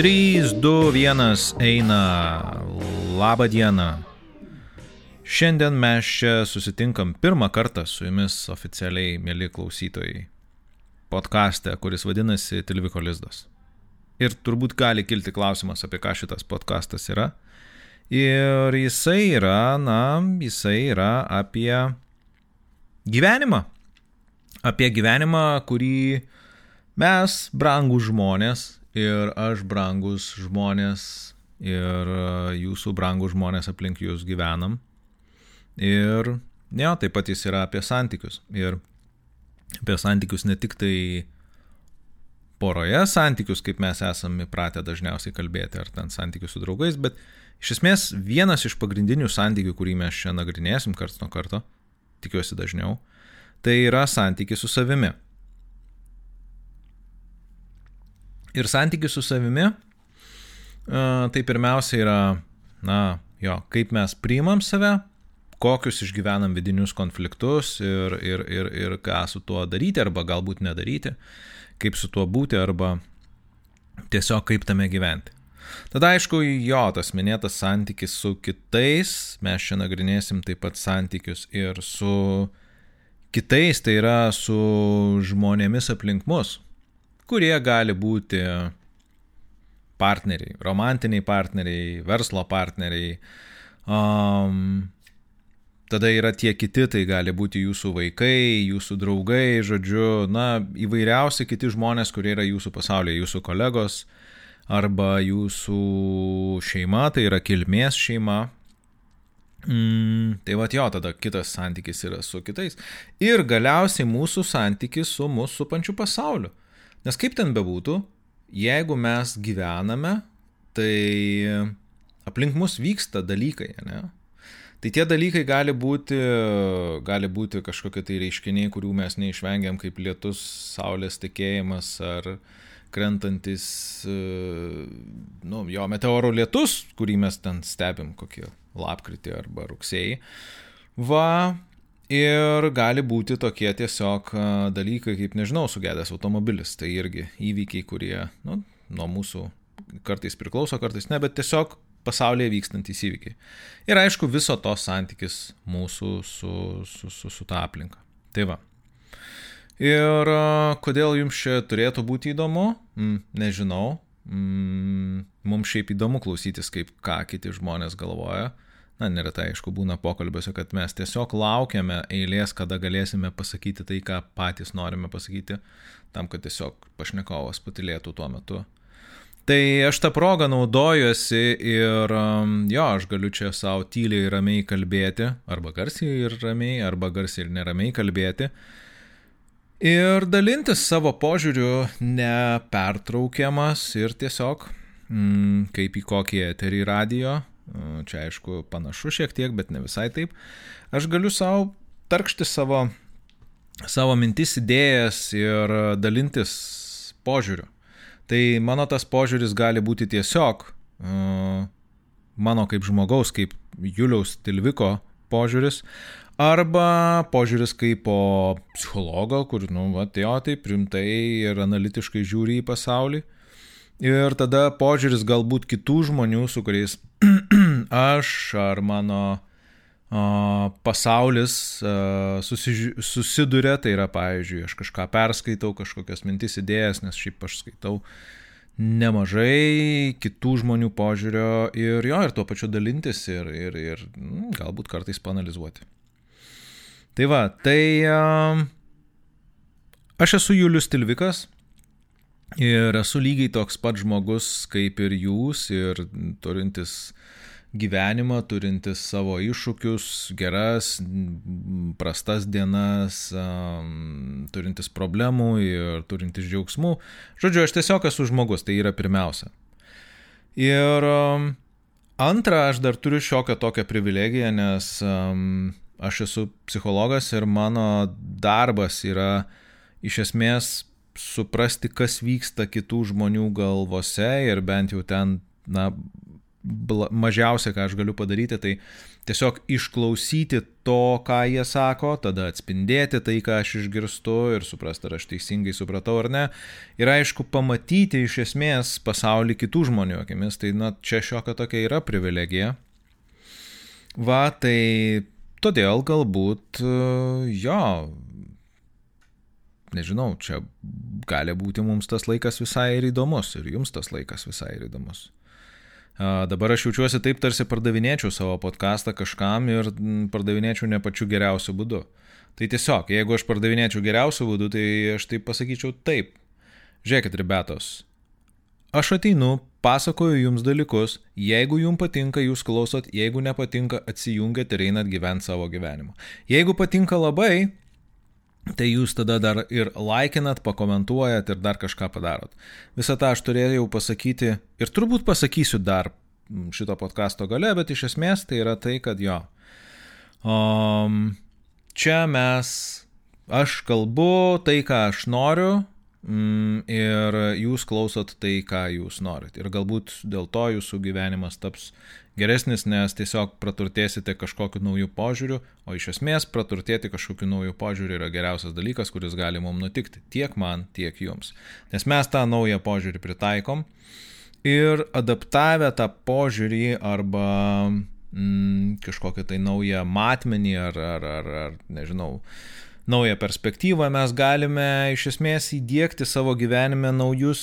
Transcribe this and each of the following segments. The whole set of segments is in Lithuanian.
3, 2, 1 eina. Labą dieną. Šiandien mes čia susitinkam pirmą kartą su jumis oficialiai, mėly klausytojai, podkastė, kuris vadinasi Tilviko Lizdas. Ir turbūt gali kilti klausimas, apie ką šitas podkastas yra. Ir jisai yra, na, jisai yra apie gyvenimą. Apie gyvenimą, kurį mes, brangų žmonės, ir aš brangus žmonės ir e, jūsų brangus žmonės aplink jūs gyvenam. Ir jo, taip pat jis yra apie santykius. Ir apie santykius ne tik tai poroje santykius, kaip mes esame įpratę dažniausiai kalbėti, ar ten santykius su draugais, bet iš esmės vienas iš pagrindinių santykių, kurį mes čia nagrinėsim karts nuo karto, tikiuosi dažniau, tai yra santykis su savimi. Ir santykis su savimi, tai pirmiausia yra, na, jo, kaip mes priimam save, kokius išgyvenam vidinius konfliktus ir, ir, ir, ir ką su tuo daryti arba galbūt nedaryti, kaip su tuo būti arba tiesiog kaip tame gyventi. Tada aišku, jo, tas minėtas santykis su kitais, mes čia nagrinėsim taip pat santykius ir su kitais, tai yra su žmonėmis aplink mus, kurie gali būti partneriai, romantiniai partneriai, verslo partneriai. Um, tada yra tie kiti, tai gali būti jūsų vaikai, jūsų draugai, žodžiu, na, įvairiausi kiti žmonės, kurie yra jūsų pasaulyje, jūsų kolegos arba jūsų šeima, tai yra kilmės šeima. Mm, tai va jo, tada kitas santykis yra su kitais. Ir galiausiai mūsų santykis su mūsų supančiu pasauliu. Nes kaip ten bebūtų, jeigu mes gyvename, tai aplink mus vyksta dalykai, ne? Tai tie dalykai gali būti, gali būti kažkokie tai reiškiniai, kurių mes neišvengiam, kaip lietus, saulės tekėjimas ar krentantis, nu, jo meteoro lietus, kurį mes ten stebim, kokį lapkritį arba rugsėjį. Va, Ir gali būti tokie tiesiog dalykai, kaip nežinau, sugedęs automobilis. Tai irgi įvykiai, kurie nu, nuo mūsų kartais priklauso, kartais ne, bet tiesiog pasaulyje vykstantys įvykiai. Ir aišku, viso to santykis mūsų su, su, su, su ta aplinka. Tai va. Ir kodėl jums čia turėtų būti įdomu, mm, nežinau. Mm, mums šiaip įdomu klausytis, kaip ką kiti žmonės galvoja na, neretai aišku būna pokalbiuose, kad mes tiesiog laukiame eilės, kada galėsime pasakyti tai, ką patys norime pasakyti, tam, kad tiesiog pašnekovas patilėtų tuo metu. Tai aš tą progą naudojuosi ir um, jo, aš galiu čia savo tyliai ir ramiai kalbėti, arba garsiai ir ramiai, arba garsiai ir neramiai kalbėti. Ir dalintis savo požiūriu nepertraukiamas ir tiesiog, mm, kaip į kokį eterį radio, Čia aišku panašu šiek tiek, bet ne visai taip. Aš galiu savo tarkšti savo, savo mintis, idėjas ir dalintis požiūriu. Tai mano tas požiūris gali būti tiesiog mano kaip žmogaus, kaip Juliaus Tilviko požiūris, arba požiūris kaip po psichologo, kur, nu, va, jo, tai primtai ir analitiškai žiūri į pasaulį. Ir tada požiūris galbūt kitų žmonių, su kuriais aš ar mano o, pasaulis o, susiži, susiduria, tai yra, pavyzdžiui, aš kažką perskaitau, kažkokias mintis, idėjas, nes šiaip aš skaitau nemažai kitų žmonių požiūrio ir jo, ir tuo pačiu dalintis ir, ir, ir mm, galbūt kartais panalizuoti. Tai va, tai um, aš esu Julius Tilvikas, Ir esu lygiai toks pat žmogus kaip ir jūs ir turintis gyvenimą, turintis savo iššūkius, geras, prastas dienas, um, turintis problemų ir turintis džiaugsmų. Žodžiu, aš tiesiog esu žmogus, tai yra pirmiausia. Ir um, antra, aš dar turiu šiokią tokią privilegiją, nes um, aš esu psichologas ir mano darbas yra iš esmės suprasti, kas vyksta kitų žmonių galvose ir bent jau ten, na, mažiausia, ką aš galiu padaryti, tai tiesiog išklausyti to, ką jie sako, tada atspindėti tai, ką aš išgirstu ir suprasti, ar aš teisingai supratau ar ne. Ir aišku, pamatyti iš esmės pasaulį kitų žmonių akimis, tai na, čia šiokia tokia yra privilegija. Va, tai todėl galbūt jo, nežinau, čia gali būti mums tas laikas visai ir įdomus, ir jums tas laikas visai ir įdomus. Dabar aš jaučiuosi taip, tarsi pardavinėčiau savo podcastą kažkam ir pardavinėčiau ne pačiu geriausiu būdu. Tai tiesiog, jeigu aš pardavinėčiau geriausiu būdu, tai aš taip pasakyčiau taip. Žiūrėkit, ribetos. Aš ateinu, pasakoju jums dalykus, jeigu jums patinka, jūs klausot, jeigu nepatinka, atsijungiat ir einat gyventi savo gyvenimą. Jeigu patinka labai, tai jūs tada dar ir laikinat, pakomentuojat ir dar kažką padarot. Visą tą aš turėjau pasakyti ir turbūt pasakysiu dar šito podkasto gale, bet iš esmės tai yra tai, kad jo. Um, čia mes, aš kalbu tai, ką aš noriu, ir jūs klausot tai, ką jūs norit. Ir galbūt dėl to jūsų gyvenimas taps geresnis, nes tiesiog praturtėsite kažkokiu naujų požiūriu, o iš esmės praturtėti kažkokiu naujų požiūriu yra geriausias dalykas, kuris gali mums nutikti. Tiek man, tiek jums. Nes mes tą naują požiūrį pritaikom ir adaptavę tą požiūrį arba mm, kažkokią tai naują matmenį ar, ar, ar, ar nežinau, naują perspektyvą mes galime iš esmės įdėkti savo gyvenime naujus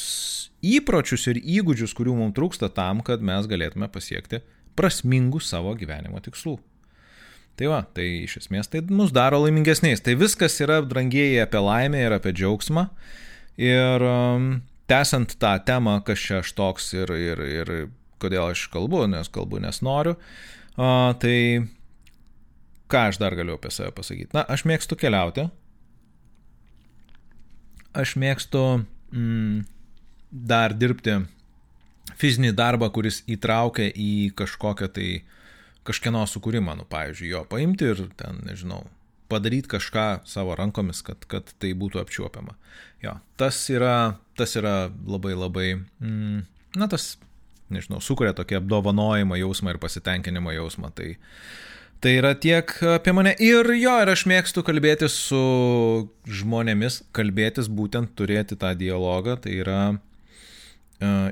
įpročius ir įgūdžius, kurių mums trūksta tam, kad mes galėtume pasiekti prasmingų savo gyvenimo tikslų. Tai va, tai iš esmės tai mus daro laimingesniais. Tai viskas yra, drangieji, apie laimę ir apie džiaugsmą. Ir um, tęsant tą temą, kas čia aš toks ir, ir, ir kodėl aš kalbu, nes kalbu, nes noriu, uh, tai ką aš dar galiu apie save pasakyti? Na, aš mėgstu keliauti. Aš mėgstu mm, dar dirbti fizinį darbą, kuris įtraukia į kažkokią tai kažkieno sukūrimą, nu, pavyzdžiui, jo paimti ir ten, nežinau, padaryti kažką savo rankomis, kad, kad tai būtų apčiuopiama. Jo, tas yra, tas yra labai labai, mm, na, tas, nežinau, sukuria tokį apdovanojimą jausmą ir pasitenkinimo jausmą. Tai, tai yra tiek apie mane. Ir jo, ir aš mėgstu kalbėtis su žmonėmis, kalbėtis būtent turėti tą dialogą, tai yra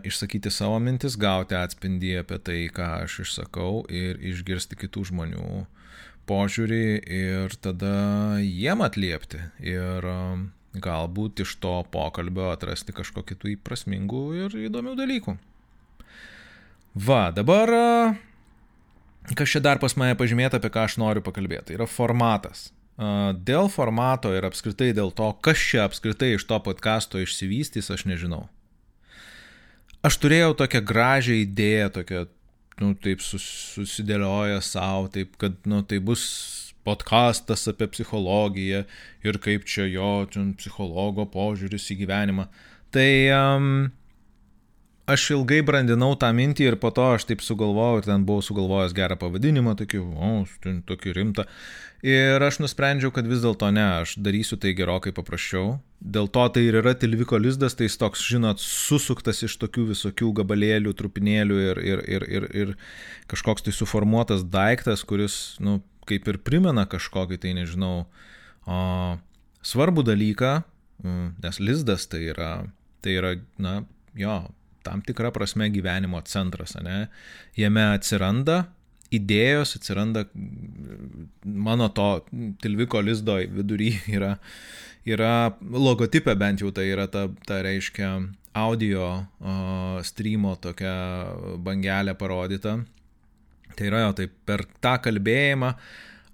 išsakyti savo mintis, gauti atspindį apie tai, ką aš išsakau ir išgirsti kitų žmonių požiūrį ir tada jiem atliepti ir galbūt iš to pokalbio atrasti kažkokių tų įprasmingų ir įdomių dalykų. Va, dabar kas čia dar pas mane pažymėta, apie ką aš noriu pakalbėti, tai yra formatas. Dėl formato ir apskritai dėl to, kas čia apskritai iš to podkasto išsivystys, aš nežinau aš turėjau tokią gražią idėją, tokią, nu, taip sus, susidėlioja savo, taip, kad, nu, tai bus podkastas apie psichologiją ir kaip čia jo, čia psichologo požiūris į gyvenimą. Tai um, aš ilgai brandinau tą mintį ir po to aš taip sugalvojau ten buvau sugalvojęs gerą pavadinimą, tokį, o, tokį rimtą. Ir aš nusprendžiau, kad vis dėlto ne, aš darysiu tai gerokai paprasčiau. Dėl to tai ir yra tilviko lizdas, tai jis toks, žinot, susuktas iš tokių visokių gabalėlių, trupinėlių ir, ir, ir, ir, ir kažkoks tai suformuotas daiktas, kuris, nu, kaip ir primena kažkokį tai, nežinau, o, svarbų dalyką, nes lizdas tai yra, tai yra, na, jo, tam tikra prasme gyvenimo centras, ne? Jame atsiranda idėjos atsiranda mano to Tilviko lizdo vidury yra, yra logotipė bent jau tai yra ta, ta reiškia audio uh, streamo tokia bangelė parodyta. Tai yra jo, tai per tą kalbėjimą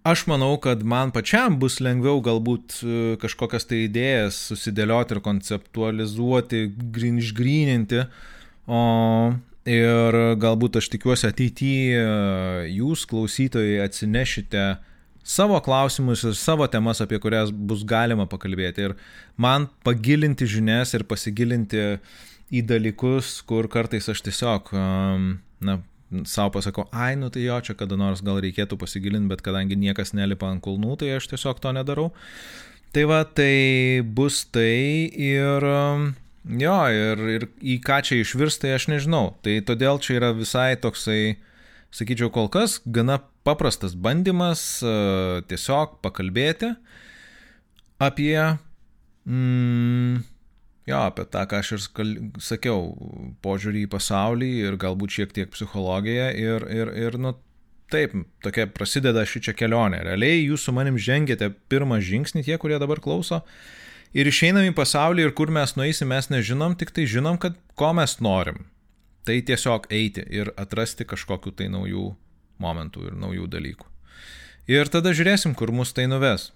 aš manau, kad man pačiam bus lengviau galbūt kažkokias tai idėjas susidėlioti ir konceptualizuoti, išgryninti, o Ir galbūt aš tikiuosi ateityje jūs klausytojai atsinešite savo klausimus ir savo temas, apie kurias bus galima pakalbėti. Ir man pagilinti žinias ir pasigilinti į dalykus, kur kartais aš tiesiog, na, savo pasakau, ai, nu tai jo, čia kada nors gal reikėtų pasigilinti, bet kadangi niekas nelipa ant kulnų, tai aš tiesiog to nedarau. Tai va, tai bus tai ir Jo, ir, ir į ką čia išvirs, tai aš nežinau. Tai todėl čia yra visai toksai, sakyčiau, kol kas gana paprastas bandymas uh, tiesiog pakalbėti apie, mm, jo, apie tą, ką aš ir skal, sakiau, požiūrį į pasaulį ir galbūt šiek tiek psichologiją ir, ir, ir nu, taip, tokia prasideda ši čia kelionė. Realiai jūs su manim žengėte pirmą žingsnį, tie, kurie dabar klauso. Uh, ir išeinam į pasaulį ir kur mes nueisim, mes nežinom, tik tai žinom, kad ko mes norim. Tai tiesiog eiti ir atrasti kažkokiu tai naujų momentų ir naujų dalykų. Ir tada žiūrėsim, kur mus tai nuves.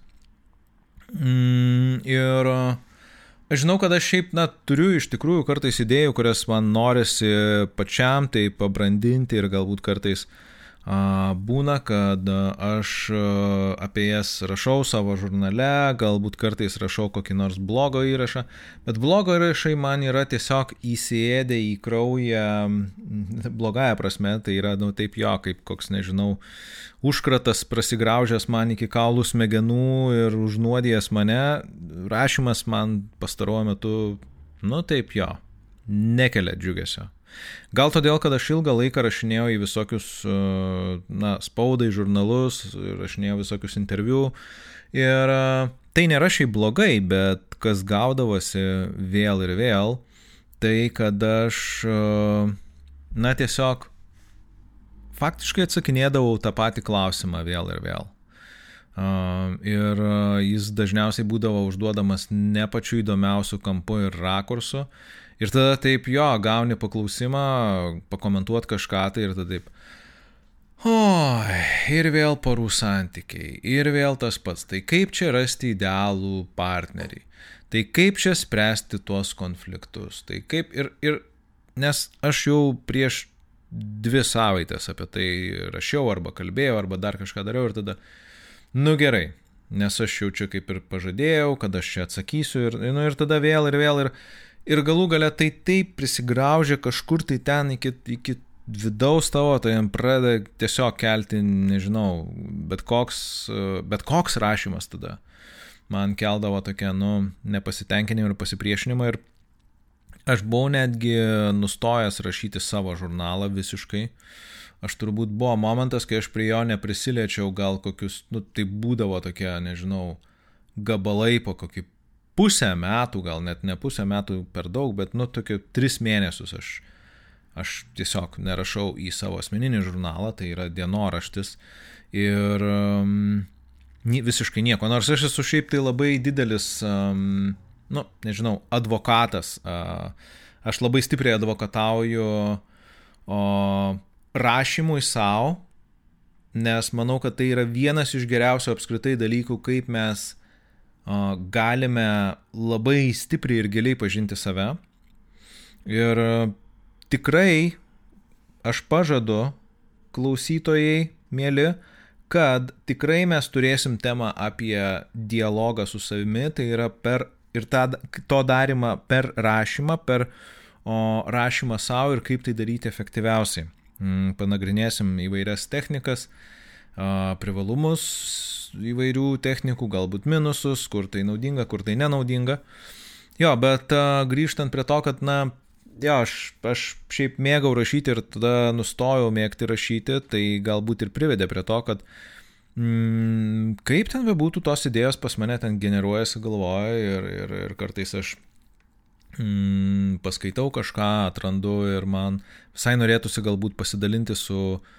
Mm, ir aš žinau, kad aš šiaip, na, turiu iš tikrųjų kartais idėjų, kurias man norisi pačiam tai pabrandinti ir galbūt kartais uh, Būna, kad aš apie jas rašau savo žurnale, galbūt kartais rašau kokį nors blogo įrašą, bet blogo įrašai man yra tiesiog įsėdę į kraują, blogąją prasme, tai yra, nu taip jo, kaip koks, nežinau, užkratas prasigraužęs man iki kaulų smegenų ir užnuodijęs mane, rašymas man pastaruoju metu, nu taip jo, nekelia džiugesio. Gal todėl, kad aš ilgą laiką rašinėjau į visokius, e, na, spaudai, žurnalus, rašinėjau visokius interviu. Ir e, tai nėra šiaip blogai, bet kas gaudavosi vėl ir vėl, tai kad aš, e, na, tiesiog faktiškai atsakinėdavau tą patį klausimą vėl ir vėl. Uh, ir uh, jis dažniausiai būdavo užduodamas ne pačiu įdomiausiu kampu ir rakursu. Ir tada taip, jo, gauni paklausimą, pakomentuoti kažką tai ir tada taip. Oi, ir vėl porų santykiai, ir vėl tas pats. Tai kaip čia rasti idealų partnerį? Tai kaip čia spręsti tuos konfliktus? Tai kaip ir, ir nes aš jau prieš dvi savaitės apie tai rašiau arba kalbėjau arba dar kažką dariau ir tada, nu gerai, nes aš jau čia kaip ir pažadėjau, kad aš čia atsakysiu ir, nu, ir tada vėl ir vėl ir, ir galų gale tai taip prisigraužia kažkur tai ten iki, iki vidaus tavo, tai jam pradeda tiesiog kelti, nežinau, bet koks, bet koks rašymas tada. Man keldavo tokia, nu, nepasitenkinimą ir pasipriešinimą ir aš buvau netgi nustojęs rašyti savo žurnalą visiškai. Aš turbūt buvo momentas, kai aš prie jo neprisiliečiau gal kokius, nu, tai būdavo tokie, nežinau, gabalai po kokį pusę metų, gal net ne pusę metų per daug, bet nu tokiu tris mėnesius aš, aš tiesiog nerašau į savo asmeninį žurnalą, tai yra dienoraštis. Ir um, visiškai nieko, nors aš esu šiaip tai labai didelis, um, nu, nežinau, advokatas, uh, aš labai stipriai advokatauju o, rašymui savo, nes manau, kad tai yra vienas iš geriausių apskritai dalykų, kaip mes galime labai stipriai ir giliai pažinti save. Ir tikrai aš pažadu klausytojai, mėly, kad tikrai mes turėsim temą apie dialogą su savimi, tai yra per ir tą, to darimą per rašymą, per o, rašymą savo ir kaip tai daryti efektyviausiai. Mm, panagrinėsim įvairias technikas, privalumus įvairių technikų, galbūt minusus, kur tai naudinga, kur tai nenaudinga. Jo, bet grįžtant prie to, kad, na, jo, aš, aš šiaip mėgau rašyti ir tada nustojau mėgti rašyti, tai galbūt ir privedė prie to, kad mm, kaip ten bebūtų, tos idėjos pas mane ten generuojasi galvoje ir, ir, ir kartais aš mm, paskaitau kažką, atrandu ir man visai norėtųsi galbūt pasidalinti su uh,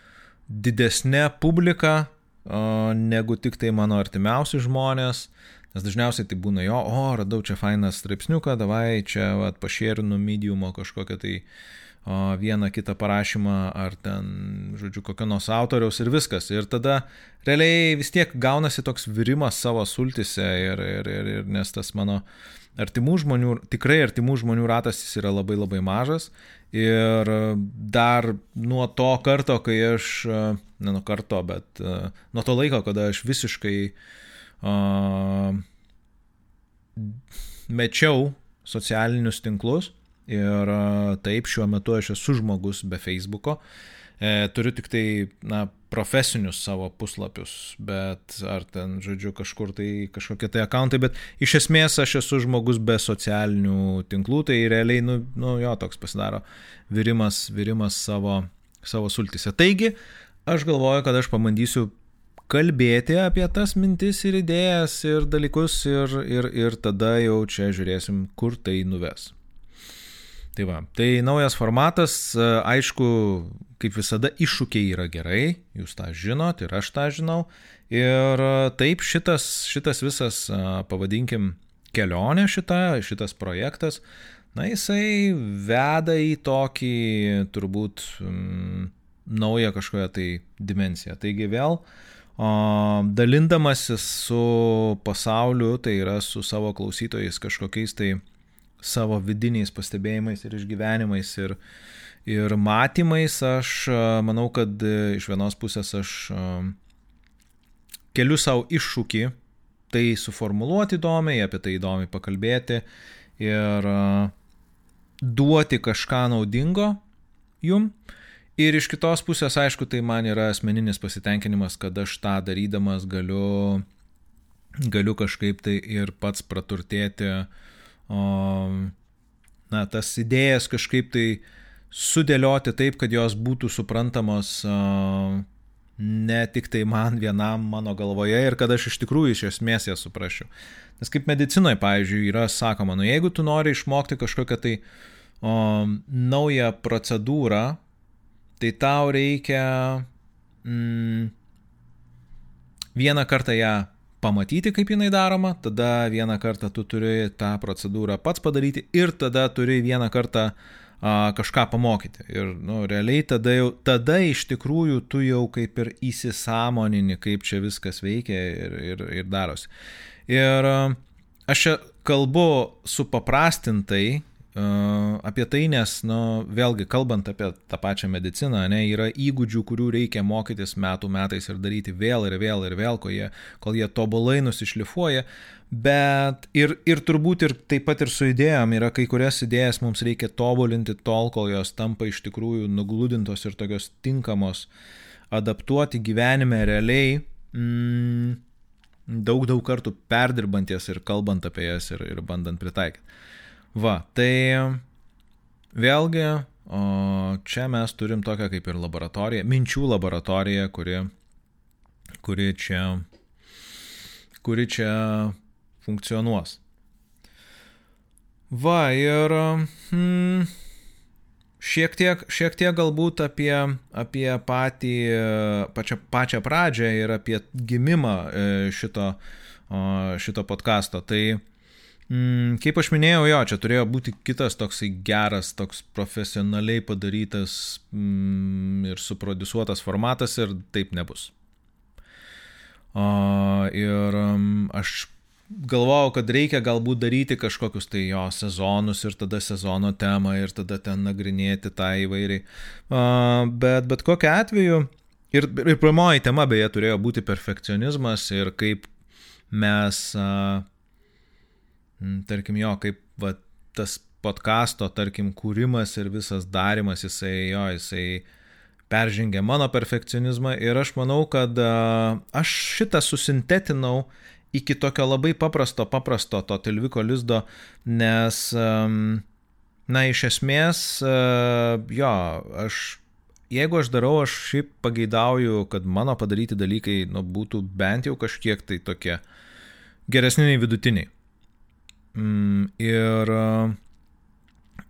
didesnė publika negu tik tai mano artimiausi žmonės, nes dažniausiai tai būna jo, o, radau čia fainą straipsniuką, davai čia vat, pašėrinu mediumo kažkokią tai o, vieną kitą parašymą ar ten, žodžiu, kokio nors autoriaus ir viskas. Ir tada realiai vis tiek gaunasi toks virimas savo sultise ir, ir, ir, ir nes tas mano artimų žmonių, tikrai artimų žmonių ratas jis yra labai labai mažas Ir dar nuo to karto, kai aš, ne nuo karto, bet nuo to laiko, kada aš visiškai uh, mečiau socialinius tinklus ir uh, taip šiuo metu aš esu žmogus be Facebooko. E, turiu tik tai, na, profesinius savo puslapius, bet ar ten, žodžiu, kažkur tai kažkokie tai akantai, bet iš esmės aš esu žmogus be socialinių tinklų, tai realiai, nu, nu jo, toks pasidaro virimas, virimas savo, savo sultise. Taigi, aš galvoju, kad aš pabandysiu kalbėti apie tas mintis ir idėjas ir dalykus ir, ir, ir tada jau čia žiūrėsim, kur tai nuves. Tai va, tai naujas formatas, aišku, kaip visada, iššūkiai yra gerai, jūs tą žinot ir aš tą žinau. Ir taip šitas, šitas visas, pavadinkim, kelionė šita, šitas projektas, na jisai veda į tokį turbūt mm, naują kažkokią tai dimensiją. Taigi vėl o, dalindamasis su pasauliu, tai yra su savo klausytojais kažkokiais tai savo vidiniais pastebėjimais ir išgyvenimais ir, ir matymais, aš manau, kad e, iš vienos pusės aš keliu savo iššūkį tai suformuluoti įdomiai, apie tai įdomiai pakalbėti ir duoti kažką naudingo jum. Ir iš kitos pusės, aišku, tai man yra asmeninis pasitenkinimas, kad aš tą darydamas galiu, galiu kažkaip tai ir pats praturtėti uh, na, tas idėjas kažkaip tai sudėlioti taip, kad jos būtų suprantamos ne tik tai man vienam mano galvoje ir kad aš iš tikrųjų iš esmės jas suprasčiau. Nes kaip medicinoje, pavyzdžiui, yra sakoma, nu jeigu tu nori išmokti kažkokią tai o, naują procedūrą, tai tau reikia mm, vieną kartą ją pamatyti, kaip jinai daroma, tada vieną kartą tu turi tą procedūrą pats padaryti ir tada turi vieną kartą a, kažką pamokyti. Ir nu, realiai tada, jau, tada iš tikrųjų tu jau kaip ir įsisamonini, kaip čia viskas veikia ir, ir, ir darosi. Ir a, aš čia kalbu supaprastintai, apie tai, nes, nu, vėlgi, kalbant apie tą pačią mediciną, ne, yra įgūdžių, kurių reikia mokytis metų metais ir daryti vėl ir vėl ir vėl, kol jie, kol jie tobulai nusišlifuoja, bet ir, ir turbūt ir taip pat ir su idėjom yra kai kurias idėjas mums reikia tobulinti tol, kol jos tampa iš tikrųjų nugludintos ir tokios tinkamos adaptuoti gyvenime realiai. Mm, daug daug kartų perdirbant jas ir kalbant apie jas ir, ir bandant pritaikyti. Va, tai vėlgi, o čia mes turim tokią kaip ir laboratoriją, minčių laboratoriją, kuri, kuri, čia, kuri čia funkcionuos. Va, ir hmm, šiek, tiek, šiek tiek galbūt apie, apie patį, pačią, pačią pradžią ir apie gimimą e, šito, šito podkasto. Tai Mm, kaip aš minėjau, jo, čia turėjo būti kitas toksai geras, toks profesionaliai padarytas mm, ir suprodusuotas formatas ir taip nebus. O, ir um, aš galvojau, kad reikia galbūt daryti kažkokius tai jo sezonus ir tada sezono temą ir tada ten nagrinėti tą įvairiai. O, bet bet kokiu atveju, ir, ir pirmoji tema beje turėjo būti perfekcionizmas ir kaip mes... Uh, tarkim jo, kaip va, tas podkasto, tarkim, kūrimas ir visas darimas, jisai jo, jisai peržengia mano perfekcionizmą ir aš manau, kad aš šitą susintetinau iki tokio labai paprasto, paprasto to tilviko lizdo, nes, na, iš esmės, jo, aš jeigu aš darau, aš šiaip pageidauju, kad mano padaryti dalykai nu, būtų bent jau kažkiek tai tokie geresni nei vidutiniai. Mm, ir,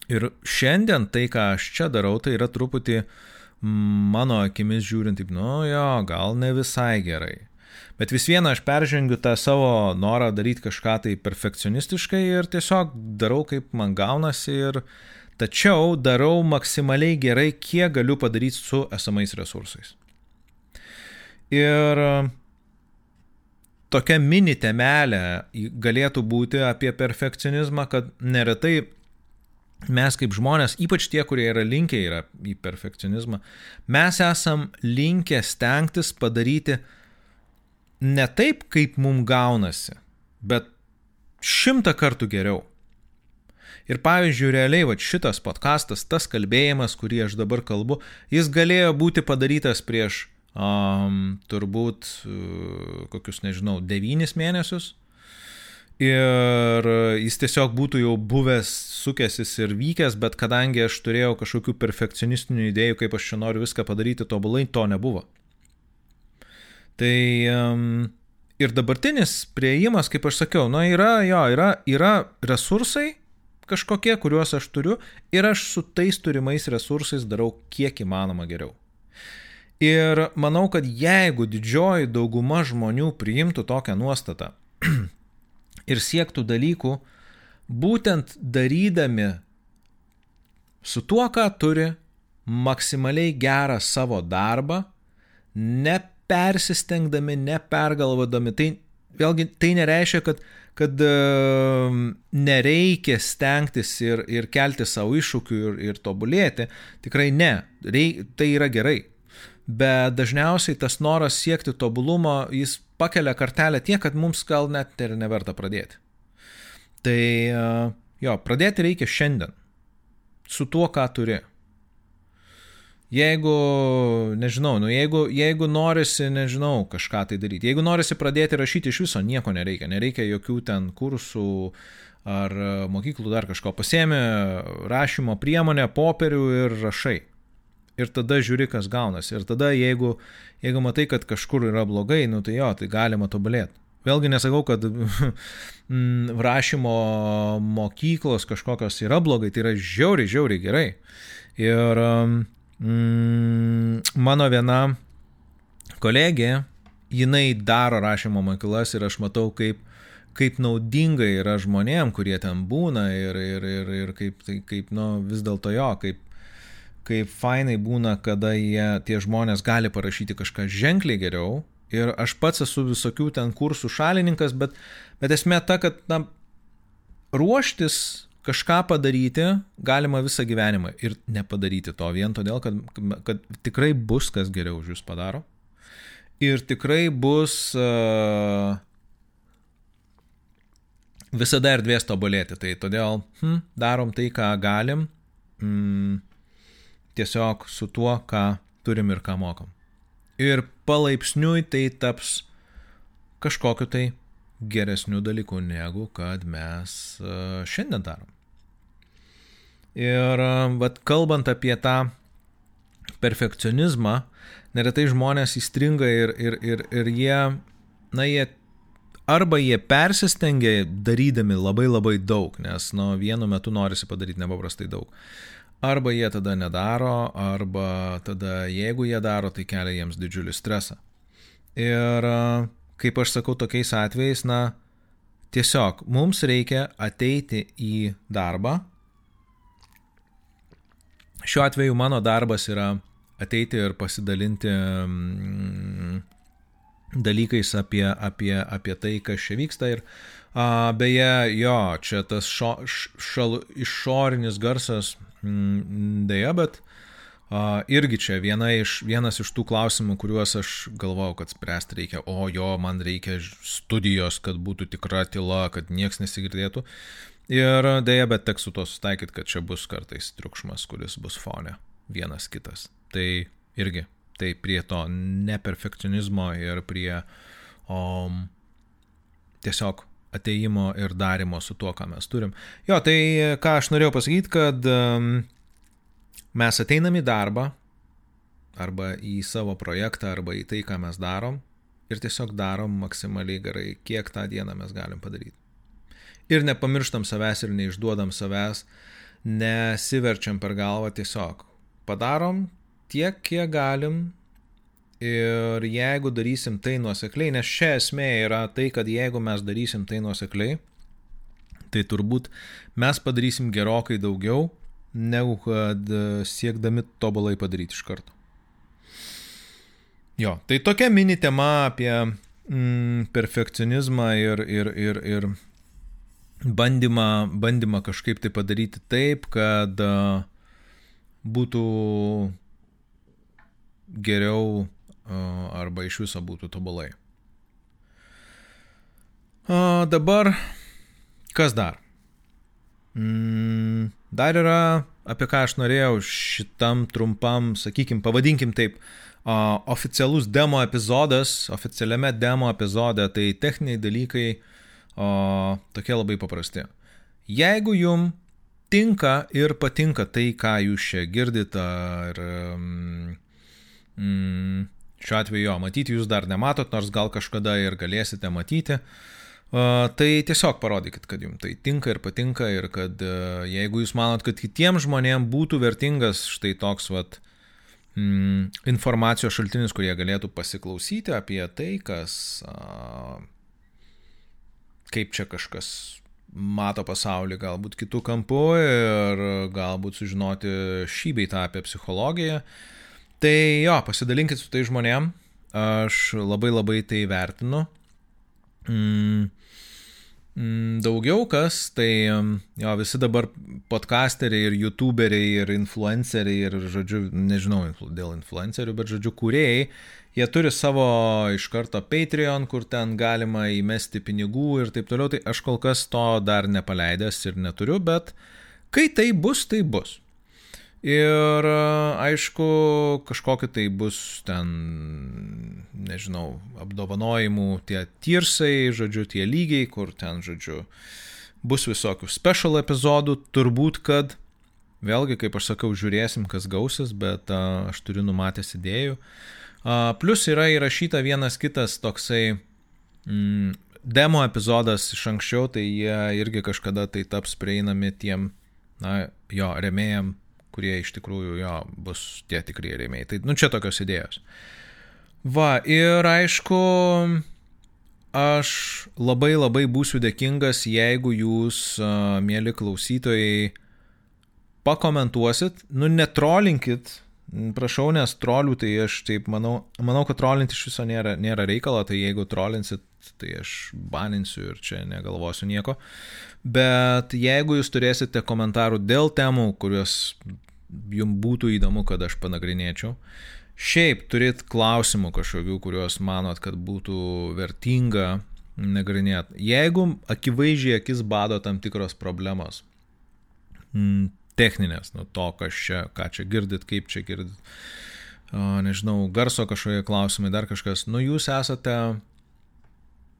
ir šiandien tai, ką aš čia darau, tai yra truputį mano akimis žiūrint, taip, nu jo, gal ne visai gerai. Bet vis viena aš peržengiu tą savo norą daryti kažką tai perfekcionistiškai ir tiesiog darau, kaip man gaunasi ir tačiau darau maksimaliai gerai, kiek galiu padaryti su esamais resursais. Ir tokia mini temelė galėtų būti apie perfekcionizmą, kad neretai mes kaip žmonės, ypač tie, kurie yra linkę yra į perfekcionizmą, mes esam linkę stengtis padaryti ne taip, kaip mums gaunasi, bet šimtą kartų geriau. Ir pavyzdžiui, realiai va šitas podkastas, tas kalbėjimas, kurį aš dabar kalbu, jis galėjo būti padarytas prieš um, turbūt uh, kokius, nežinau, devynis mėnesius. Ir jis tiesiog būtų jau buvęs, sukęsis ir vykęs, bet kadangi aš turėjau kažkokių perfekcionistinių idėjų, kaip aš čia noriu viską padaryti tobulai, to nebuvo. Tai um, ir dabartinis prieimas, kaip aš sakiau, na yra, jo, yra, yra resursai kažkokie, kuriuos aš turiu ir aš su tais turimais resursais darau kiek įmanoma geriau. Ir manau, kad jeigu didžioji dauguma žmonių priimtų tokią nuostatą ir siektų dalykų, būtent darydami su tuo, ką turi, maksimaliai gerą savo darbą, nepersistengdami, nepergalvodami. Tai vėlgi tai nereiškia, kad, kad uh, nereikia stengtis ir, ir kelti savo iššūkių ir, ir tobulėti. Tikrai ne, Reik, tai yra gerai bet dažniausiai tas noras siekti tobulumo, jis pakelia kartelę tiek, kad mums gal net ir neverta pradėti. Tai e, jo, pradėti reikia šiandien, su tuo, ką turi. Jeigu, nežinau, nu jeigu, jeigu norisi, nežinau, kažką tai daryti, jeigu norisi pradėti rašyti iš viso, nieko nereikia, nereikia jokių ten kursų ar mokyklų dar kažko, pasiemi rašymo priemonę, popierių ir rašai ir tada žiūri, kas gaunasi. Ir tada, jeigu, jeigu matai, kad kažkur yra blogai, nu tai jo, tai galima tobulėti. Vėlgi nesakau, kad mm, rašymo mokyklos kažkokios yra blogai, tai yra žiauriai, žiauriai gerai. Ir mm, mano viena kolegė, jinai daro rašymo mokyklas ir aš matau, kaip, kaip naudinga yra žmonėm, kurie ten būna ir, ir, ir, ir kaip, tai, kaip nu, vis dėlto jo, kaip kaip fainai būna, kada jie, tie žmonės gali parašyti kažką ženkliai geriau. Ir aš pats esu visokių ten kursų šalininkas, bet, bet esmė ta, kad na, ruoštis kažką padaryti galima visą gyvenimą ir nepadaryti to vien todėl, kad, kad tikrai bus kas geriau už jūs padaro. Ir tikrai bus uh, visada erdvės tobulėti. Tai todėl hm, darom tai, ką galim. Mm, tiesiog su tuo, ką turim ir ką mokam. Ir palaipsniui tai taps kažkokiu tai geresniu dalyku, negu kad mes e, šiandien darom. Ir vat, kalbant apie tą perfekcionizmą, neretai žmonės įstringa ir, ir, ir, ir jie, na, jie arba jie persistengia darydami labai labai daug, nes, nu, vienu metu norisi padaryti nepaprastai daug. Arba jie tada nedaro, arba tada jeigu jie daro, tai kelia jiems didžiulį stresą. Ir kaip aš sakau tokiais atvejais, na, tiesiog mums reikia ateiti į darbą. Šiuo atveju mano darbas yra ateiti ir pasidalinti mm, dalykais apie, apie, apie tai, kas čia vyksta. Ir a, beje, jo, čia tas šo, šal, išorinis garsas Deja, bet irgi čia viena iš, vienas iš tų klausimų, kuriuos aš galvojau, kad spręsti reikia, o jo, man reikia studijos, kad būtų tikra tyla, kad nieks nesigirdėtų. Ir dėja, bet teks su to sustaikyti, kad čia bus kartais triukšmas, kuris bus fone, vienas kitas. Tai irgi, tai prie to neperfekcionizmo ir prie um, tiesiog ateimo ir darimo su tuo, ką mes turim. Jo, tai ką aš norėjau pasakyti, kad mes ateinam į darbą, arba į savo projektą, arba į tai, ką mes darom, ir tiesiog darom maksimaliai gerai, kiek tą dieną mes galim padaryti. Ir nepamirštam savęs ir neišduodam savęs, nesiverčiam per galvą tiesiog. Padarom tiek, kiek galim, Ir jeigu darysim tai nuosekliai, nes čia esmė yra tai, kad jeigu mes darysim tai nuosekliai, tai turbūt mes padarysim gerokai daugiau, negu kad e, siekdami tobulai padaryti iš karto. Jo, tai tokia mini tema apie mm, perfekcionizmą ir, ir, ir, ir bandymą, bandymą kažkaip tai padaryti taip, kad uh, būtų geriau arba iš viso būtų tobulai. O dabar, kas dar? Mm, dar yra apie ką aš norėjau šitam trumpam, sakykim, pavadinkim taip, uh, oficialus demo epizodas, oficialiame demo epizode, tai techniniai dalykai uh, tokie labai paprasti. Jeigu jum tinka ir patinka tai, ką jūs čia girdite, ar um, mm, šiuo atveju jo, matyti jūs dar nematot, nors gal kažkada ir galėsite matyti. Uh, tai tiesiog parodykit, kad jums tai tinka ir patinka ir kad uh, jeigu jūs manot, kad kitiems žmonėms būtų vertingas štai toks vat, mm, informacijos šaltinis, kurie galėtų pasiklausyti apie tai, kas, uh, kaip čia kažkas mato pasaulį galbūt kitų kampų ir galbūt sužinoti šį beitą apie psichologiją. Tai jo, pasidalinkit su tai žmonėm, aš labai labai tai vertinu. Mm, mm, daugiau kas, tai jo, visi dabar podcasteriai ir youtuberiai ir influenceriai ir, žodžiu, nežinau dėl influencerių, bet, žodžiu, kūrėjai, Jie turi savo iš karto Patreon, kur ten galima įmesti pinigų ir taip toliau, tai aš kol kas to dar nepaleidęs ir neturiu, bet kai tai bus, tai bus. Ir aišku, kažkokie tai bus ten, nežinau, apdovanojimų tie tirsai, žodžiu, tie lygiai, kur ten, žodžiu, bus visokių special epizodų, turbūt, kad vėlgi, kaip aš sakau, žiūrėsim, kas gausis, bet a, aš turiu numatęs idėjų. Plus yra įrašyta vienas kitas toksai mm, demo epizodas iš anksčiau, tai jie irgi kažkada tai taps prieinami tiem, na, jo, remėjam, kurie iš tikrųjų jo bus tie tikrie rėmėjai. Tai, nu, čia tokios idėjos. Va, ir aišku, aš labai labai būsiu dėkingas, jeigu jūs, mėly klausytojai, pakomentuosit, nu, netrolinkit, Prašau, nes trolių, tai aš taip manau, manau, kad trolinti iš viso nėra, nėra reikalo, tai jeigu trolinsit, tai aš baninsiu ir čia negalvosiu nieko. Bet jeigu jūs turėsite komentarų dėl temų, kurios jums būtų įdomu, kad aš panagrinėčiau, šiaip turit klausimų kažkokių, kuriuos manot, kad būtų vertinga nagrinėti. Jeigu akivaizdžiai akis bado tam tikros problemos, techninės, nu to, kas čia, ką čia girdit, kaip čia girdit, nežinau, garso kažkokie klausimai, dar kažkas, nu jūs esate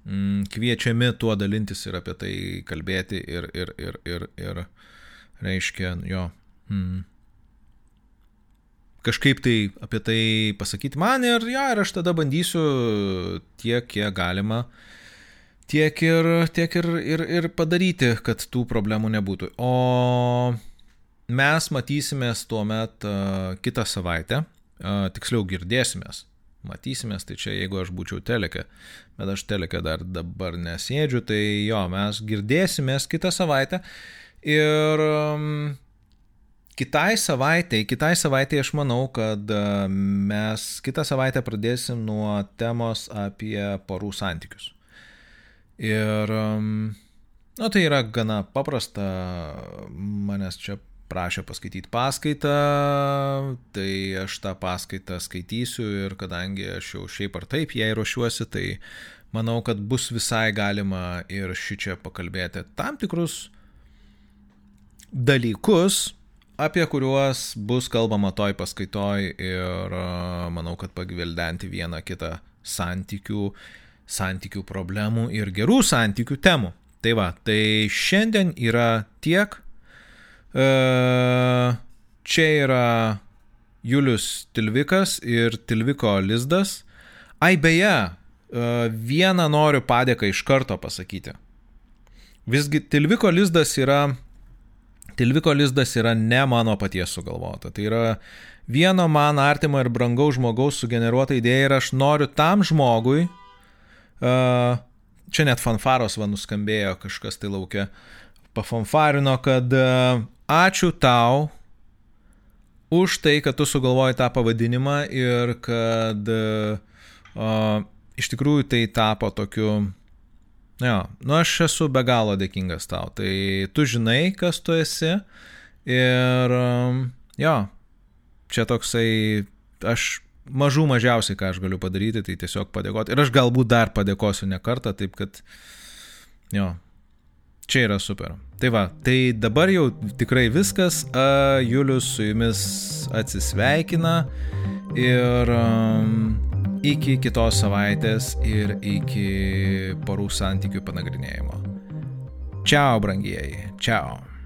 mm, kviečiami tuo dalintis ir apie tai kalbėti ir, ir, ir, ir, ir reiškia, jo, mm, kažkaip tai apie tai pasakyti man ir jo, ir aš tada bandysiu tiek, kiek galima tiek ir, tiek ir, ir, ir padaryti, kad tų problemų nebūtų. O mes matysimės tuo met uh, kitą savaitę, uh, tiksliau girdėsimės. Matysimės, tai čia jeigu aš būčiau teleke, bet aš teleke dar dabar nesėdžiu, tai jo, mes girdėsimės kitą savaitę ir um, kitai savaitai, kitai savaitai aš manau, kad uh, mes kitą savaitę pradėsim nuo temos apie porų santykius. Ir, na, tai yra gana paprasta, manęs čia prašė paskaityti paskaitą, tai aš tą paskaitą skaitysiu ir kadangi aš jau šiaip ar taip jai ruošiuosi, tai manau, kad bus visai galima ir šį čia pakalbėti tam tikrus dalykus, apie kuriuos bus kalbama toj paskaitoj ir manau, kad pagvildenti vieną kitą santykių, santykių problemų ir gerų santykių temų. Tai va, tai šiandien yra tiek. E, čia yra Julius Tilvikas ir Tilviko Lizdas. Ai beje, e, vieną noriu padėką iš karto pasakyti. Visgi Tilviko Lizdas yra Tilviko lizdas yra ne mano paties sugalvota. Tai yra vieno man artimo ir brangaus žmogaus sugeneruota idėja ir aš noriu tam žmogui, čia net fanfaros va nuskambėjo kažkas tai laukia, pafanfarino, kad ačiū tau už tai, kad tu sugalvojai tą pavadinimą ir kad iš tikrųjų tai tapo tokiu, jo, nu aš esu be galo dėkingas tau. Tai tu žinai, kas tu esi ir um, jo, čia toksai, aš mažų mažiausiai, ką aš galiu padaryti, tai tiesiog padėkoti. Ir aš galbūt dar padėkosiu ne kartą, taip kad, jo, Čia yra super. Tai va, tai dabar jau tikrai viskas. A, Julius su jumis atsisveikina ir um, iki kitos savaitės ir iki porų santykių panagrinėjimo. Čiao, brangieji. Čiao.